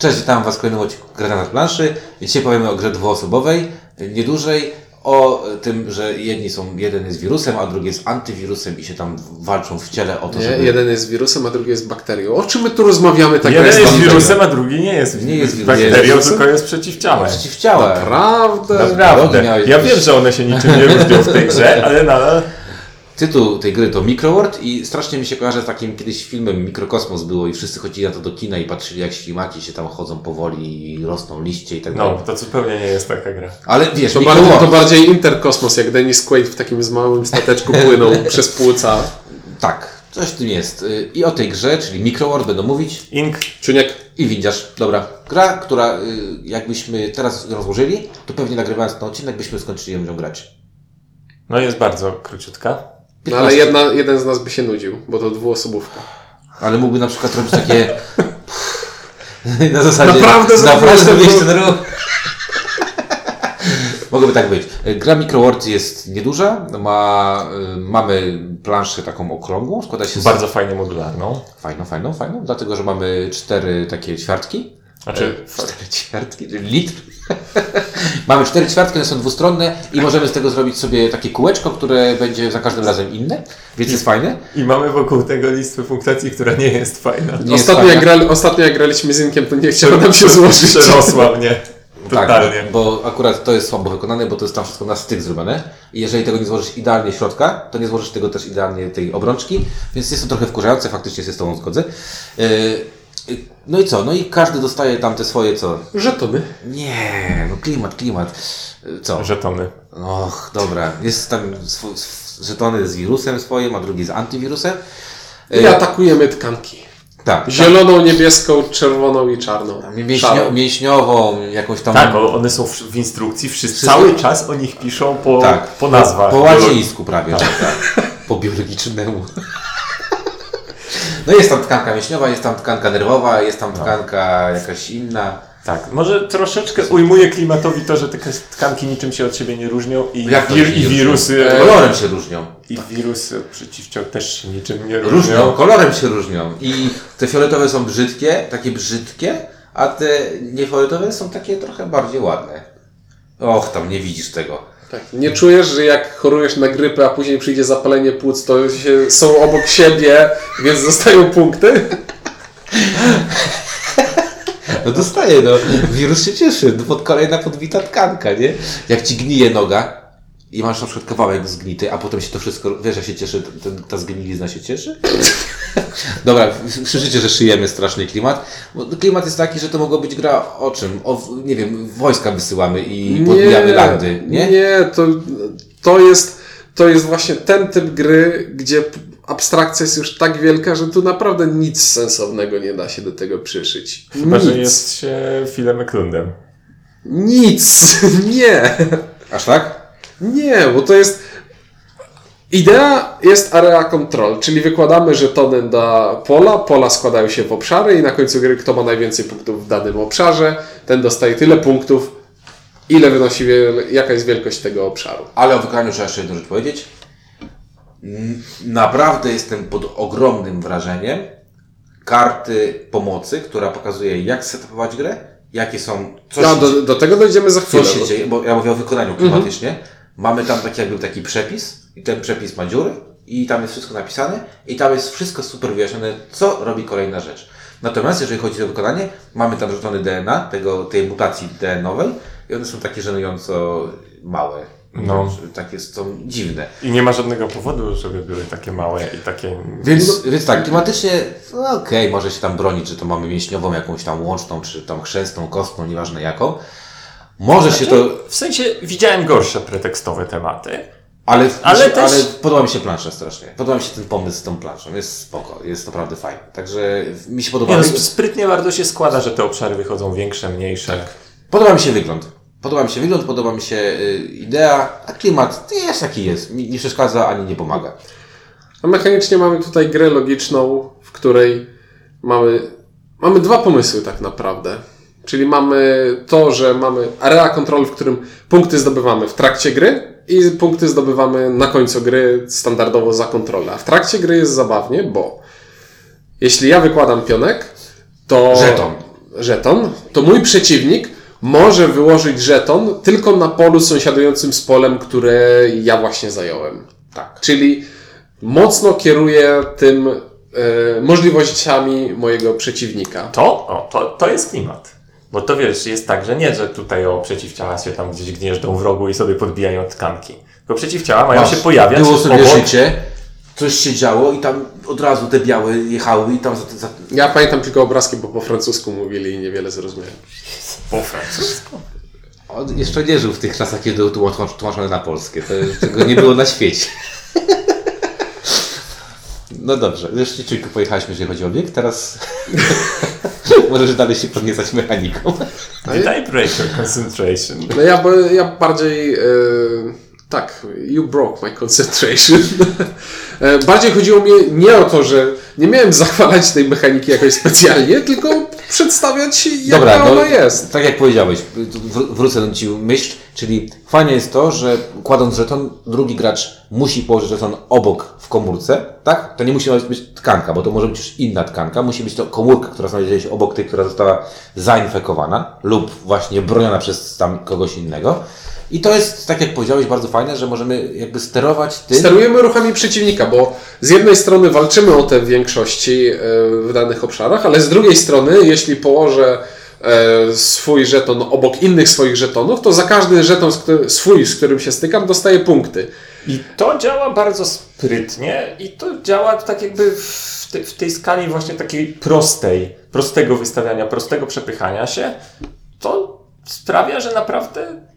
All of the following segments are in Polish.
Cześć, witam Was w kolejnym odcinku Gra na planszy. Dzisiaj powiemy o grze dwuosobowej, niedużej, o tym, że jedni są, jeden jest wirusem, a drugi jest antywirusem i się tam walczą w ciele o to, Nie, żeby... jeden jest wirusem, a drugi jest bakterią. O czym my tu rozmawiamy? Tak Jeden jest bakterią. wirusem, a drugi nie jest, Nie jest wirusem. bakterią, Jest tylko jest przeciwciałem. Przeciwciała. Naprawdę? Naprawdę. miałeś Ja wiem, że one się niczym nie różnią w tej grze, ale nadal... Tytuł tej gry to Microworld i strasznie mi się kojarzy z takim kiedyś filmem Mikrokosmos było i wszyscy chodzili na to do kina i patrzyli jak ślimaki się tam chodzą powoli i rosną liście i tak dalej. No, to zupełnie nie jest taka gra. Ale wiesz, To, bardziej, to bardziej interkosmos, jak Dennis Quaid w takim z małym stateczku płynął przez płuca. tak, coś w tym jest. Y, I o tej grze, czyli Microworld będą mówić Ink, Czuniek, I widzisz, dobra. Gra, która y, jakbyśmy teraz rozłożyli, to pewnie nagrywając ten odcinek byśmy skończyli ją grać. no jest bardzo króciutka. No ale jedna, jeden z nas by się nudził, bo to dwuosobówka. Ale mógłby na przykład robić takie... na zasadzie... Naprawdę Naprawdę zrobiłeś ten ruch. Mogłoby tak być. Gra Microworld jest nieduża, ma, y, mamy planszę taką okrągłą, składa się z... Bardzo fajnie modularną. Fajną, fajną, fajną, dlatego, że mamy cztery takie ćwiartki. Znaczy, Cztery ćwiartki, czyli litr. Mamy cztery ćwiartki, one są dwustronne i możemy z tego zrobić sobie takie kółeczko, które będzie za każdym razem inne, więc jest fajne. i mamy wokół tego listę punktacji, która nie jest fajna. Nie jest Ostatnio jak, fajna. grali, ostatnio jak graliśmy z Inkiem, to nie chciało nam się złożyć. Przerosła mnie. Totalnie. Tak, bo akurat to jest słabo wykonane, bo to jest tam wszystko na styk zrobione. I jeżeli tego nie złożysz idealnie środka, to nie złożysz tego też idealnie tej obrączki, więc jest to trochę wkurzające, faktycznie się z Tobą zgodzę. Yy, No i co? No i każdy dostaje tam te swoje co? Żetony. Nie, no klimat, klimat. Co? Żetony. Och, dobra. Jest tam sw- sw- żetony z wirusem swoim, a drugi z antywirusem. I atakujemy tkanki. tak. Zieloną, niebieską, czerwoną i czarną. Mięśnio, mięśniową, jakąś tam. Tak, o- one są w, w instrukcji, wszyscy, cały czas o nich piszą po, Tak. po nazwach. Po łacińsku prawie, że tak. Po biologicznemu. No jest tam tkanka mięśniowa, jest tam tkanka nerwowa, jest tam tkanka jakaś inna. Tak, może troszeczkę ujmuje klimatowi to, że te tkanki niczym się od siebie nie różnią i, Jak to wir, i nie wirusy... różnią? Kolorem się różnią. I wirusy od przeciwciał też się niczym nie różnią. Różnią, kolorem się różnią. I te fioletowe są brzydkie, takie brzydkie, a te niefioletowe są takie trochę bardziej ładne. Och, tam nie widzisz tego. Tak. Nie czujesz, że jak chorujesz na grypę, a później przyjdzie zapalenie płuc, to się, są obok siebie, więc dostają punkty? No dostaje, no. Wirus się cieszy. Pod kolejna podbita tkanka, nie? Jak ci gnije noga i masz na przykład kawałek zgnity, a potem się to wszystko, wiesz, jak się cieszy, ten, ta zgnilizna się cieszy? Dobra, słyszycie, że szyjemy straszny klimat. Bo klimat jest taki, że to mogło być gra o czym? O, nie wiem, wojska wysyłamy i podbijamy landy, nie? Nie, to, to, jest, to jest właśnie ten typ gry, gdzie abstrakcja jest już tak wielka, że tu naprawdę nic sensownego nie da się do tego przyszyć. Chyba, nic. że jest się Filem Eklundem. Nic! Nie! Aż tak? Nie, bo to jest. Idea jest area control, czyli wykładamy żetony na pola, pola składają się w obszary i na końcu gry kto ma najwięcej punktów w danym obszarze, ten dostaje tyle punktów, ile wynosi, jaka jest wielkość tego obszaru. Ale o wykonaniu trzeba jeszcze jedną rzecz powiedzieć. Naprawdę jestem pod ogromnym wrażeniem karty pomocy, która pokazuje jak setupować grę, jakie są, co No, do, do tego dojdziemy za chwilę. co się bo- dzieje, bo ja mówię o wykonaniu klimatycznie. Mamy tam taki jakby taki przepis i ten przepis ma dziury i tam jest wszystko napisane i tam jest wszystko super wyjaśnione, co robi kolejna rzecz. Natomiast jeżeli chodzi o wykonanie, mamy tam żetony DNA, tego, tej mutacji DNA-owej i one są takie żenująco małe. No. Takie są dziwne. I nie ma żadnego powodu, żeby były takie małe i takie... Więc, więc tak, klimatycznie, no okej, może się tam bronić, że to mamy mięśniową, jakąś tam łączną, czy tam chrzęstną, kostną, nieważne jaką. Może się to, W sensie widziałem gorsze pretekstowe tematy. ale, Ale też- ale podoba mi się plansza strasznie. Podoba mi się ten pomysł z tą planszą. Jest spoko, jest naprawdę fajny. Także mi się podoba. Nie, no, sp- sprytnie bardzo się składa, że te obszary wychodzą większe, mniejsze. Tak. Podoba mi się wygląd. Podoba mi się wygląd, podoba mi się y, idea, a klimat jest jaki jest. Mi nie przeszkadza ani nie pomaga. A mechanicznie mamy tutaj grę logiczną, w której mamy, mamy dwa pomysły tak naprawdę. Czyli mamy to, że mamy area control, w którym punkty zdobywamy w trakcie gry i punkty zdobywamy na końcu gry standardowo za kontrolę. A w trakcie gry jest zabawnie, bo jeśli ja wykładam pionek, to... Żeton. żeton, to mój przeciwnik może wyłożyć żeton tylko na polu sąsiadującym z polem, które ja właśnie zająłem. Tak. Czyli mocno kieruję tym e, możliwościami mojego przeciwnika. To, o, to, to jest klimat. Bo to wiesz, jest tak, że nie, że tutaj o przeciwciała się tam gdzieś gnieżdżą w rogu i sobie podbijają tkanki. Tylko przeciwciała mają się pojawiać Było sobie obok, życie, coś się działo i tam od razu te białe jechały i tam za, za, Ja pamiętam tylko obrazki, bo po francusku mówili i niewiele zrozumiałem. po francusku. On jeszcze nie żył w tych czasach, kiedy był tłumacz- tłumaczony na polskie. To tego nie było na świecie. No dobrze, już ci czujko pojechaliśmy, jeżeli chodzi o bieg. Teraz możesz dalej się podniecać mechaniką. Break your concentration? No ja, ja bardziej. E, tak, you broke my concentration. E, bardziej chodziło mi nie o to, że nie miałem zachwalać tej mechaniki jakoś specjalnie, tylko przedstawiać, jaka Dobra, no, ona jest. tak jak powiedziałeś, wr- wrócę do Ci myśl, czyli fajnie jest to, że kładąc żeton, drugi gracz musi położyć żeton obok w komórce, tak? To nie musi być tkanka, bo to może być już inna tkanka, musi być to komórka, która znajduje się obok tej, która została zainfekowana lub właśnie broniona przez tam kogoś innego. I to jest, tak jak powiedziałeś, bardzo fajne, że możemy jakby sterować tym. Sterujemy ruchami przeciwnika, bo z jednej strony walczymy o te większości e, w danych obszarach, ale z drugiej strony, jeśli położę e, swój żeton obok innych swoich żetonów, to za każdy żeton swój, z którym się stykam, dostaję punkty. I to działa bardzo sprytnie i to działa tak jakby w, te, w tej skali właśnie takiej prostej, prostego wystawiania, prostego przepychania się. To sprawia, że naprawdę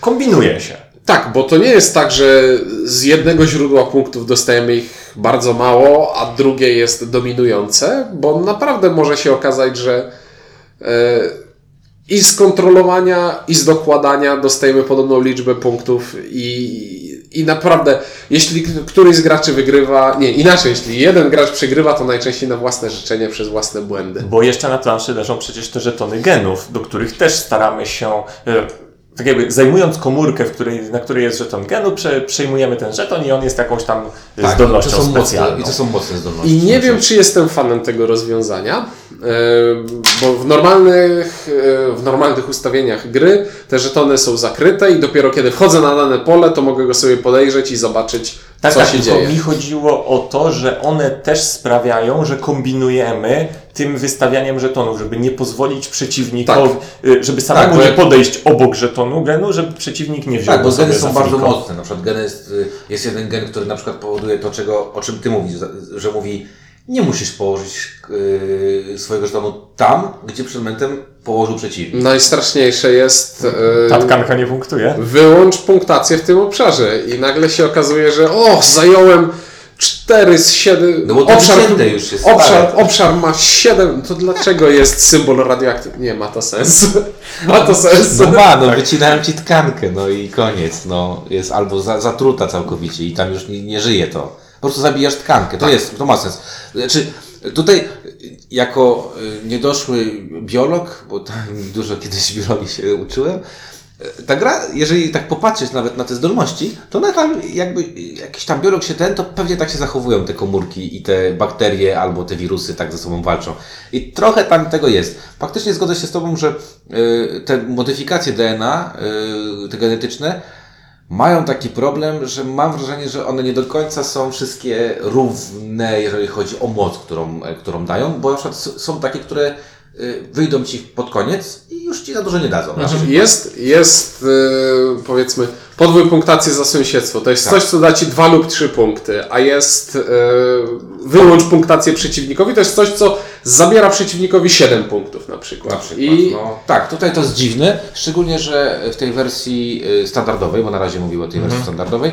kombinuje się. Tak, bo to nie jest tak, że z jednego źródła punktów dostajemy ich bardzo mało, a drugie jest dominujące, bo naprawdę może się okazać, że e, i z kontrolowania, i z dokładania dostajemy podobną liczbę punktów i, i naprawdę, jeśli któryś z graczy wygrywa, nie, inaczej, jeśli jeden gracz przegrywa, to najczęściej na własne życzenie przez własne błędy. Bo jeszcze na planszy leżą przecież te żetony genów, do których też staramy się, e, tak jakby zajmując komórkę, w której, na której jest żeton genu, prze, przejmujemy ten żeton i on jest jakąś tam Tak, zdolnością to są mocne, specjalną. I to są mocne zdolności. I nie wiem, czy jestem fanem tego rozwiązania, e, bo w normalnych, e, w normalnych ustawieniach gry te żetony są zakryte i dopiero kiedy wchodzę na dane pole, to mogę go sobie podejrzeć i zobaczyć, Tak, co tak, się dzieje. mi chodziło o to, że one też sprawiają, że kombinujemy tym wystawianiem żetonów, żeby nie pozwolić przeciwnikowi, y, żeby samemu Tak, nie podejść obok żetonu genu, żeby przeciwnik nie wziął Tak, bo geny są bardzo mocne. Na przykład gen jest, y, jest jeden gen, który na przykład powoduje to, czego, o czym ty mówisz, że- mówi nie musisz położyć yy, swojego żetonu tam, gdzie przed momentem położył przeciwnik. Najstraszniejsze jest e, Ta tkanka nie punktuje. wyłącz punktację w tym obszarze i nagle się okazuje, że o, zająłem 4 z 7. No bo to wycięte już jest obszar, stare. obszar ma 7. To dlaczego jest symbol radioaktywny? Nie, ma to sens. ma to sens. No ma, no wycinają ci tkankę, no i koniec. No, jest albo za, zatruta całkowicie i tam już nie, nie żyje to. Po prostu zabijasz tkankę. To jest, to ma sens. Znaczy, tutaj jako y, niedoszły biolog, bo dużo kiedyś biologii się uczyłem, y, ta gra, jeżeli tak popatrzeć nawet na te zdolności, to ona tam jakby jakiś tam biolog się ten, to pewnie tak się zachowują te komórki i te bakterie albo te wirusy tak ze sobą walczą. I trochę tam tego jest. Faktycznie zgodzę się z Tobą, że y, te modyfikacje DNA, te genetyczne, mają taki problem, że mam wrażenie, że one nie do końca są wszystkie równe, jeżeli chodzi o moc, którą, e, którą dają, bo na przykład są takie, które y, wyjdą ci pod koniec i już ci za dużo nie dadzą. Znaczy, jest, jest e, powiedzmy podwój punktacji za sąsiedztwo. To jest Tak. coś, co da ci dwa lub trzy punkty, a jest e, wyłącz punktację przeciwnikowi, to jest coś, co zabiera przeciwnikowi 7 punktów na przykład. Na przykład, I no, tak, tutaj to jest dziwne, szczególnie, że w tej wersji y, standardowej, bo na razie mówię o tej wersji standardowej,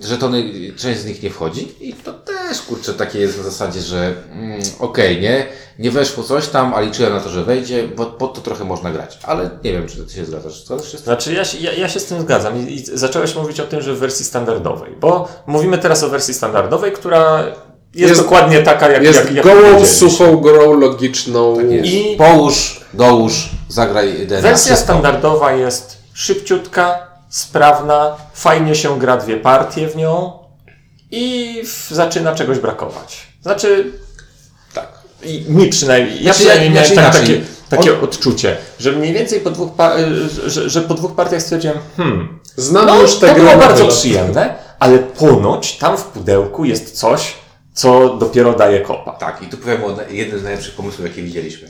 y, żetony, część z nich nie wchodzi i to też, kurczę, takie jest na zasadzie, że mm, okej, nie, nie weszło coś tam, a liczyłem na to, że wejdzie, bo pod to trochę można grać, ale nie wiem, czy ty się zgadzasz. Zgadzasz się z tym? Znaczy ja się, ja, ja się z tym zgadzam I, i zacząłeś mówić o tym, że w wersji standardowej, bo mówimy teraz o wersji standardowej, która jest, Jest- dokładnie taka, jak, jest jak, jak gołą, suchą grą logiczną. Tak jest. I- Połóż, dołóż, zagraj DNA. Wersja standardowa jest szybciutka, sprawna, fajnie się gra dwie partie w nią i w, zaczyna czegoś brakować. Znaczy, Tak. i mi przynajmniej, ja Znaczy, przynajmniej miałem tak, takie, takie odczucie, że mniej więcej po dwóch, pa- że, że po dwóch partiach stwierdziłem, hmm, Znam no już te to gry. było bardzo tyle. przyjemne, ale ponoć tam w pudełku jest coś, co dopiero daje kopa. Tak, i tu powiem o jednym z najlepszych pomysłów, jakie widzieliśmy.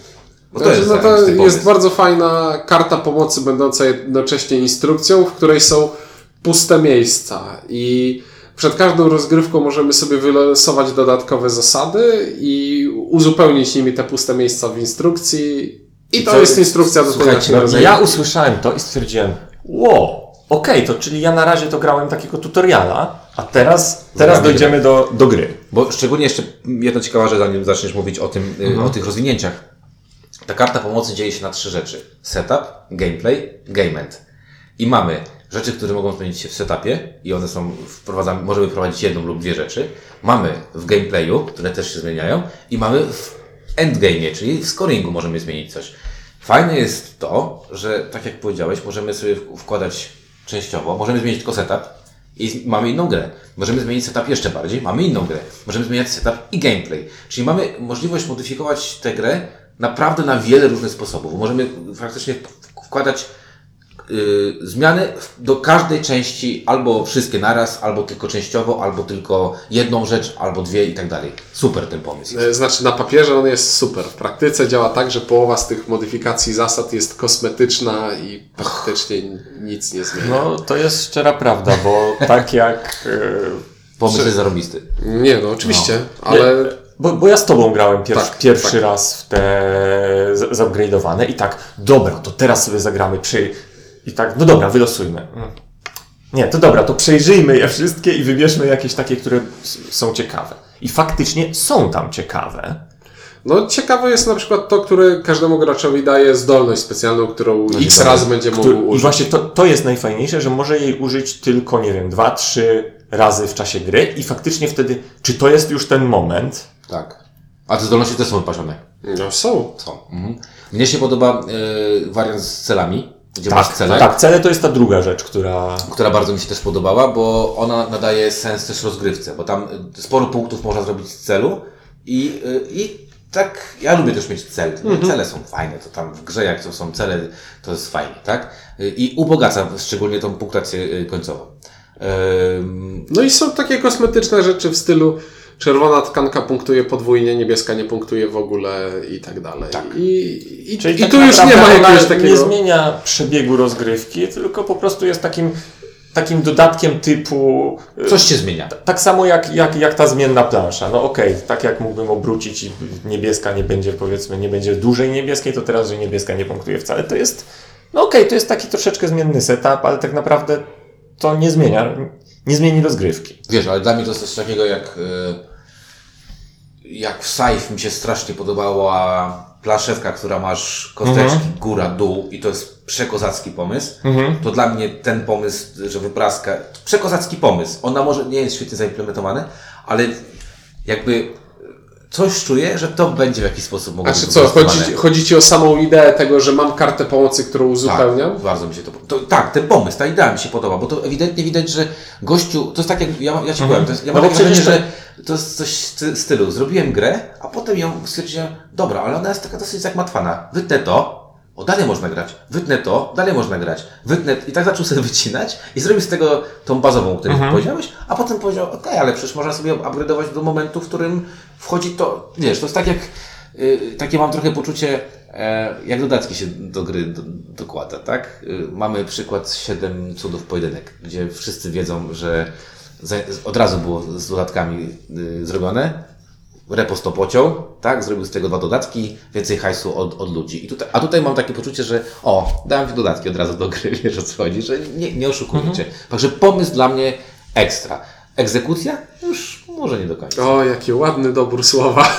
Bo Znaczy, no to jest pomysł. bardzo fajna karta pomocy, będąca jednocześnie instrukcją, w której są puste miejsca. I przed każdą rozgrywką możemy sobie wylosować dodatkowe zasady i uzupełnić nimi te puste miejsca w instrukcji. I, to co- jest instrukcja do naszej no. Ja usłyszałem to i stwierdziłem, wow, okej, to czyli ja na razie to grałem takiego tutoriala, a teraz, teraz dojdziemy do, do gry. Bo szczególnie jeszcze jedna ciekawa rzecz, zanim zaczniesz mówić o tym, y, o tych rozwinięciach. Ta karta pomocy dzieje się na trzy rzeczy. Setup, gameplay, game end. I mamy rzeczy, które mogą zmienić się w setupie i one są, wprowadzamy, możemy wprowadzić jedną lub dwie rzeczy. Mamy w gameplayu, które też się zmieniają i mamy w endgame'ie, czyli w scoringu możemy zmienić coś. Fajne jest to, że tak jak powiedziałeś, możemy sobie wkładać częściowo, możemy zmienić tylko setup, i mamy inną grę. Możemy zmienić setup jeszcze bardziej, mamy inną grę. Możemy zmieniać setup i gameplay. Czyli mamy możliwość modyfikować tę grę naprawdę na wiele różnych sposobów. Możemy faktycznie wkładać y, zmiany do każdej części, albo wszystkie naraz, albo tylko częściowo, albo tylko jedną rzecz, albo dwie i tak dalej. Super ten pomysł. E, Znaczy na papierze on jest super. W praktyce działa tak, że połowa z tych modyfikacji zasad jest kosmetyczna i praktycznie nic nie zmienia. No, to jest szczera prawda, bo tak jak... e, Pomysł Czy- jest zarobisty. Nie, no oczywiście, ale Nie, bo, bo ja z tobą grałem pierwszy, Tak, pierwszy tak. raz w te zupgrade'owane i tak, dobra, to teraz sobie zagramy przy... I tak, no dobra, wylosujmy. Mm. Nie, to dobra, to przejrzyjmy je wszystkie i wybierzmy jakieś takie, które są ciekawe. I faktycznie są tam ciekawe. No, ciekawe jest na przykład to, które każdemu graczowi daje zdolność specjalną, którą x dobra. razy będzie mógł Który, I użyć. właśnie to, to jest najfajniejsze, że może jej użyć tylko, nie wiem, dwa, trzy razy w czasie gry i faktycznie wtedy, czy to jest już ten moment, Tak. A te zdolności też są wypasione. No są. Są. Mhm. Mnie się podoba y, wariant z celami, gdzie masz cele. tak, cele to jest ta druga rzecz, która... która bardzo mi się też podobała, bo ona nadaje sens też rozgrywce, bo tam y, sporo punktów można zrobić z celu i, y, i tak, ja lubię też mieć cel. Cele są fajne, to tam w grze jak to są cele, to jest fajnie, tak? Y, I ubogaca szczególnie tą punktację końcową. No i są takie kosmetyczne rzeczy w stylu czerwona tkanka punktuje podwójnie, niebieska nie punktuje w ogóle i tak dalej. Tak. I, i, Czyli i tak tu już nie ma jakiegoś Nie takiego... zmienia przebiegu rozgrywki, tylko po prostu jest takim, takim dodatkiem typu. y, Coś się zmienia. Tak samo jak, jak, jak ta zmienna plansza. No okej, tak jak mógłbym obrócić i niebieska nie będzie, powiedzmy, nie będzie dłużej niebieskiej, to teraz, że niebieska nie punktuje wcale. To jest, no okej, to jest taki troszeczkę zmienny setup, ale tak naprawdę to nie zmienia, nie zmieni rozgrywki. Wiesz, ale dla mnie to jest coś takiego jak y, jak w Saif mi się strasznie podobała planszewka, która masz kosteczki góra, dół i to jest przekozacki pomysł. To dla mnie ten pomysł, że wypraska, przekozacki pomysł. Ona może nie jest świetnie zaimplementowany, ale jakby coś czuję, że to będzie w jakiś sposób mogło Znaczy być co, chodzi, chodzi Ci o samą ideę tego, że mam kartę pomocy, którą uzupełniam? Tak, bardzo mi się to, to Tak, ten pomysł, ta idea mi się podoba, bo to ewidentnie widać, że gościu, to jest tak jak ja, ja ci powiem, to jest, ja No mam wrażenie, że to jest coś w sty- stylu. Zrobiłem grę, a potem ją stwierdziłem, dobra, ale ona jest taka dosyć zagmatwana. Wytnę to, o dalej można grać, wytnę to, dalej można grać, wytnę i tak zaczął sobie wycinać i zrobił z tego tą bazową, o której powiedziałeś, a potem powiedział, okej, ale przecież można sobie upgrade'ować do momentu, w którym wchodzi to, wiesz, to jest tak jak, y, takie mam trochę poczucie, e, jak dodatki się do gry do, dokłada, tak? Y, mamy przykład 7 cudów pojedynek, gdzie wszyscy wiedzą, że od razu było z dodatkami y, zrobione. Repos to pociął, tak? Zrobił z tego dwa dodatki, więcej hajsu od, od ludzi. I tutaj, a tutaj mam takie poczucie, że o, dałem ci dodatki od razu do gry, wiesz o co chodzi, że nie, nie oszukujecie. Także pomysł dla mnie ekstra. Egzekucja? Już może nie do końca. O, jaki ładny dobór słowa.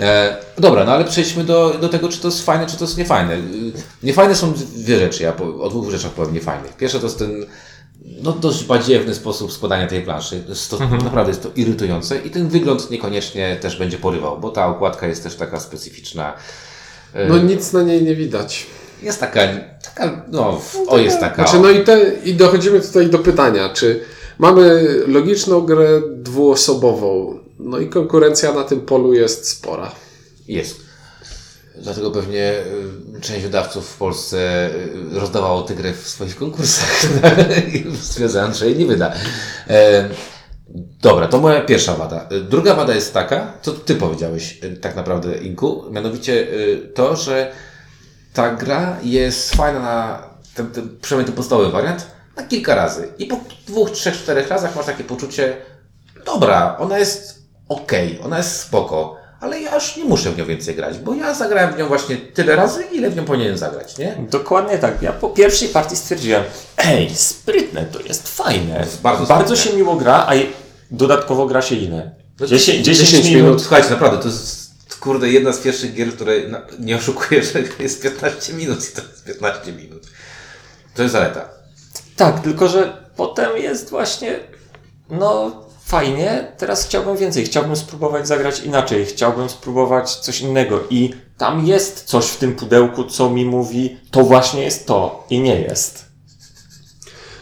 E, dobra, no ale przejdźmy do, do tego, czy to jest fajne, czy to jest niefajne. Y, Niefajne są dwie rzeczy, ja po, o dwóch rzeczach powiem niefajnych. Pierwsze to jest ten no, dość badziewny sposób składania tej planszy. Jest to, Naprawdę jest to irytujące i ten wygląd niekoniecznie też będzie porywał, bo ta okładka jest też taka specyficzna. No nic na niej nie widać. Jest taka, taka no, o jest taka. Znaczy, no i, te, i dochodzimy tutaj do pytania, czy mamy logiczną grę dwuosobową, no i konkurencja na tym polu jest spora. Jest. Dlatego pewnie y, część wydawców w Polsce y, rozdawało tę grę w swoich konkursach. Stwierdzałem, że jej nie wyda. E, Dobra, to moja pierwsza wada. Druga wada jest taka, co ty powiedziałeś y, tak naprawdę, Inku, mianowicie to, że ta gra jest fajna na ten, ten, przynajmniej ten podstawowy wariant na kilka razy. I po dwóch, trzech, czterech razach masz takie poczucie, dobra, ona jest okej, ona jest spoko, ale ja już nie muszę w nią więcej grać, bo ja zagrałem w nią właśnie tyle razy, ile w nią powinienem zagrać, nie? Dokładnie tak. Ja po pierwszej partii stwierdziłem, ej, sprytne, to jest fajne. jest bardzo bardzo sprytne. się miło gra, a dodatkowo gra się? No, 10, 10 10 minut. minut. Słuchajcie, naprawdę, to jest kurde jedna z pierwszych gier, które na- nie oszukuję, że jest 15 minut i to jest 15 minut. To jest zaleta. Tak, tylko że potem jest właśnie, no fajnie, teraz chciałbym więcej, chciałbym spróbować zagrać inaczej, chciałbym spróbować coś innego. I tam jest coś w tym pudełku, co mi mówi, to właśnie jest to i nie jest.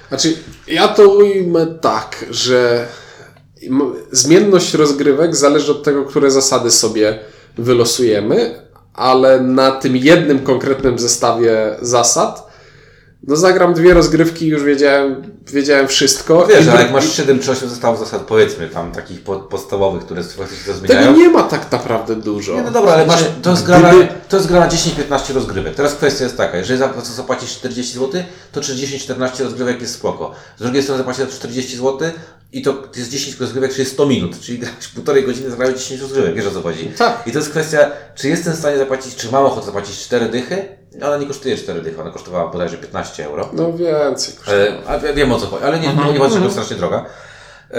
Znaczy, ja to ujmę tak, że zmienność rozgrywek zależy od tego, które zasady sobie wylosujemy, ale na tym jednym konkretnym zestawie zasad no zagram dwie rozgrywki i już wiedziałem, wiedziałem wszystko. Wiesz, I ale jak masz 7 czy 8 zestawów zasad, powiedzmy, tam takich po- podstawowych, które faktycznie to Tego zmieniają. nie ma tak naprawdę dużo. Nie, no dobra, ale masz, to, jest gra na, to jest gra na 10-15 rozgrywek. Teraz kwestia jest taka, jeżeli za zapłacisz 40 zł, to 30-14 rozgrywek jest spoko. Z drugiej strony zapłacisz 40 zł i to jest 10 rozgrywek, czyli 100 minut, czyli półtorej godziny, zagrałeś 10 rozgrywek, wiesz o co chodzi. Tak. I to jest kwestia, czy jestem w stanie zapłacić, czy mam ochotę zapłacić 4 dychy? Ona nie kosztuje 4 dychy, ona kosztowała bodajże 15 euro. No więcej. kosztuje. E, wiem o co chodzi, ale nie, nie, nie że to strasznie droga. E,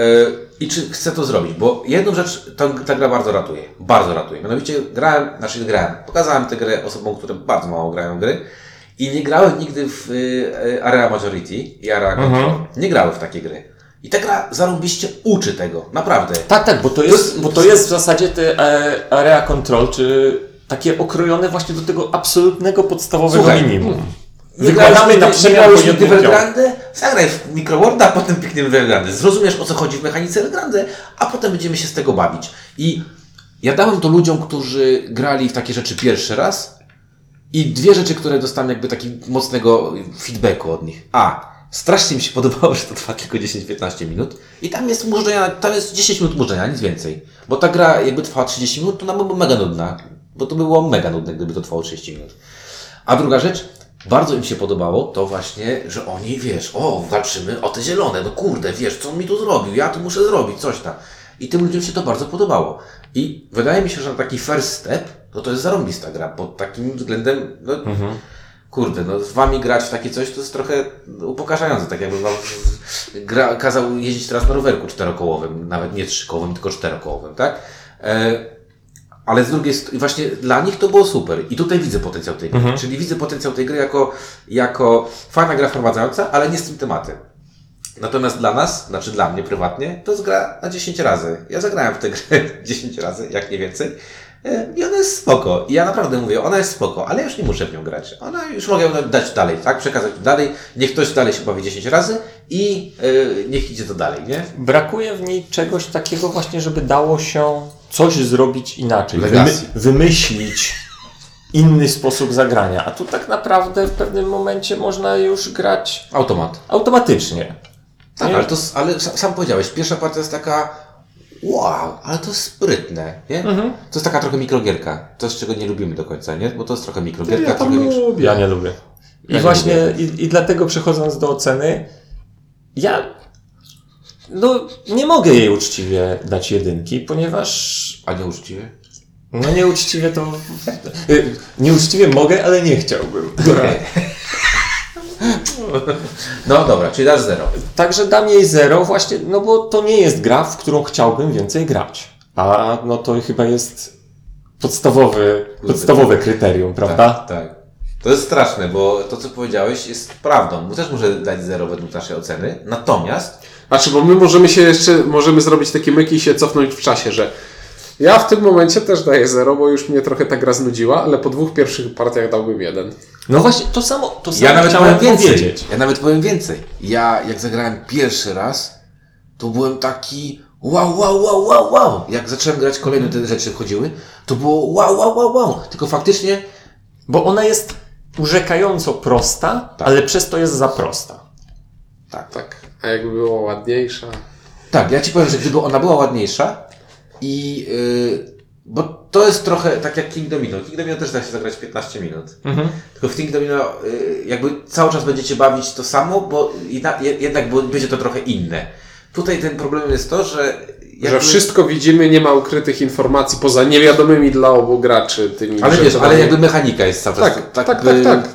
I czy chcę to zrobić? Bo jedną rzecz ta, ta gra bardzo ratuje. Bardzo ratuje. Mianowicie grałem, znaczy grałem, pokazałem tę grę osobom, które bardzo mało grają w gry i nie grały nigdy w y, Area Majority i Area Control. Nie grały w takie gry. I ta gra zarąbiście uczy tego. Naprawdę. Tak, tak, bo to To jest, jest- bo to jest w zasadzie te e, area control, czy takie okrojone właśnie do tego absolutnego podstawowego Słuchaj, minimum. Wykładamy na przemian po jednym. Elgrandę? Zagraj w Microworda, a potem pikniemy w. Zrozumiesz o co chodzi w mechanice Elgrandy, a potem będziemy się z tego bawić. I ja dałem to ludziom, którzy grali w takie rzeczy pierwszy raz i dwie rzeczy, które dostałem jakby takiego mocnego feedbacku od nich. A, strasznie mi się podobało, że to trwa tylko 10-15 minut i tam jest mużdżenia, tam jest 10 minut mużdżenia, nic więcej. Bo ta gra jakby trwała 30 minut, to ona byłaby mega nudna. Bo to by było mega nudne, gdyby to trwało 30 minut. A druga rzecz, bardzo im się podobało to właśnie, że oni, wiesz, o, walczymy o te zielone, no kurde, wiesz, co on mi tu zrobił, ja tu muszę zrobić, coś tam. I tym ludziom się to bardzo podobało. I wydaje mi się, że na taki first step, no to jest zarąbista gra, pod takim względem, no, kurde, no z wami grać w takie coś, to jest trochę upokarzające, tak jakby wam gra, kazał jeździć teraz na rowerku czterokołowym, nawet nie trzykołowym, tylko czterokołowym, tak? E, ale z drugiej strony, właśnie dla nich to było super. I tutaj widzę potencjał tej gry. Czyli widzę potencjał tej gry jako, jako fajna gra wprowadzająca, ale nie z tym tematem. Natomiast dla nas, znaczy dla mnie prywatnie, to jest gra na 10 razy. Ja zagrałem w tę grę 10 razy, jak nie więcej. E, I ona jest spoko. I ja naprawdę mówię, ona jest spoko, ale już nie muszę w nią grać. Ona już mogę ją dać dalej, tak? Przekazać dalej. Niech ktoś dalej się bawi 10 razy i e, niech idzie to dalej, nie? Brakuje w niej czegoś takiego właśnie, żeby dało się coś zrobić inaczej. Legacy. wymyślić inny sposób zagrania. A tu tak naprawdę w pewnym momencie można już grać Automat. automatycznie. Tak, Nie? ale, to, ale sa- sam powiedziałeś, pierwsza partia jest taka wow, ale to jest sprytne, nie? Mhm. To jest taka trochę mikrogierka. Coś, czego nie lubimy do końca, nie? Bo to jest trochę mikrogierka, Ja trochę lubię. Ja nie lubię. I nie właśnie, lubię. i, i dlatego przechodząc do oceny, ja no, nie mogę jej uczciwie dać jedynki, ponieważ A nie uczciwie? no nieuczciwie to... Nieuczciwie mogę, ale nie chciałbym. No dobra, czyli dasz zero. Także dam jej zero właśnie, no bo to nie jest gra, w którą chciałbym więcej grać. A no to chyba jest podstawowy, podstawowe kryterium, prawda? Tak, tak. To jest straszne, bo to, co powiedziałeś, jest prawdą. Bo też muszę dać zero według naszej oceny. Natomiast Znaczy, bo my możemy się jeszcze, możemy zrobić takie myki i się cofnąć w czasie, że ja w tym momencie też daję zero, bo już mnie trochę ta gra znudziła, ale po dwóch pierwszych partiach dałbym jeden. No właśnie, to samo, to samo ja nawet chciałem powiem więcej. powiedzieć. Ja nawet powiem więcej. Ja, jak zagrałem pierwszy raz, to byłem taki wow, wow, wow, wow, wow. Jak zacząłem grać, kolejne te rzeczy wchodziły, To było wow, wow, wow, wow. Tylko faktycznie Bo ona jest urzekająco prosta, Tak. ale przez to jest za prosta. tak, Tak. A jakby była ładniejsza. Tak, ja ci powiem, że gdyby ona była ładniejsza i yy, bo to jest trochę tak jak King Domino. King Domino też da się zagrać 15 minut. Tylko w King Domino yy, jakby cały czas będziecie bawić to samo, bo jedna, je- jednak bo będzie to trochę inne. Tutaj ten problem jest to, że jakby, Że wszystko widzimy, nie ma ukrytych informacji poza niewiadomymi dla obu graczy tymi Ale wiesz, ale jakby mechanika jest cały czas. Tak, tak, tak, tak.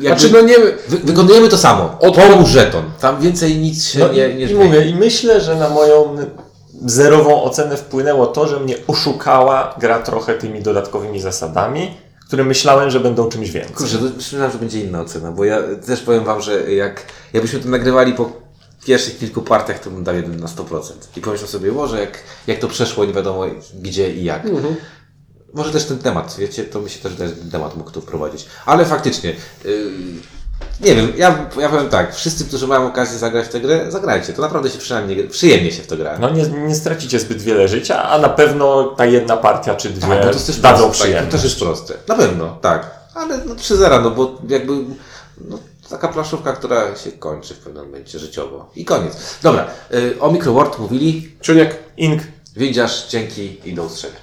Jakby, Znaczy, no nie... wy, wykonujemy to samo. Od- Pomóż żeton. Tam więcej nic się No nie, nie i mówię, i myślę, że na moją zerową ocenę wpłynęło to, że mnie oszukała gra trochę tymi dodatkowymi zasadami, które myślałem, że będą czymś więcej. Kurczę, to myślałem, że będzie inna ocena, bo ja też powiem wam, że jak jakbyśmy to nagrywali po pierwszych kilku partiach, to bym dał jeden na 100%. I pomyślał sobie, może jak, jak to przeszło, nie wiadomo gdzie i jak. Może też ten temat, wiecie, to mi się też ten temat mógł tu wprowadzić. Ale faktycznie, yy, nie wiem, ja, ja powiem tak, wszyscy, którzy mają okazję zagrać w tę grę, zagrajcie. To naprawdę się przynajmniej, przyjemnie się w to gra. No nie, nie stracicie zbyt wiele życia, a na pewno ta jedna partia czy dwie Tak, bo to jest też dadzą proste, tak, to przyjemność. też jest proste. Na pewno, tak. Ale no 3-0, no bo jakby no, taka planszówka, która się kończy w pewnym momencie życiowo. I koniec. Dobra, y, o Microworld mówili. Czuniek, Ink Windziarz, dzięki i do usłyszenia.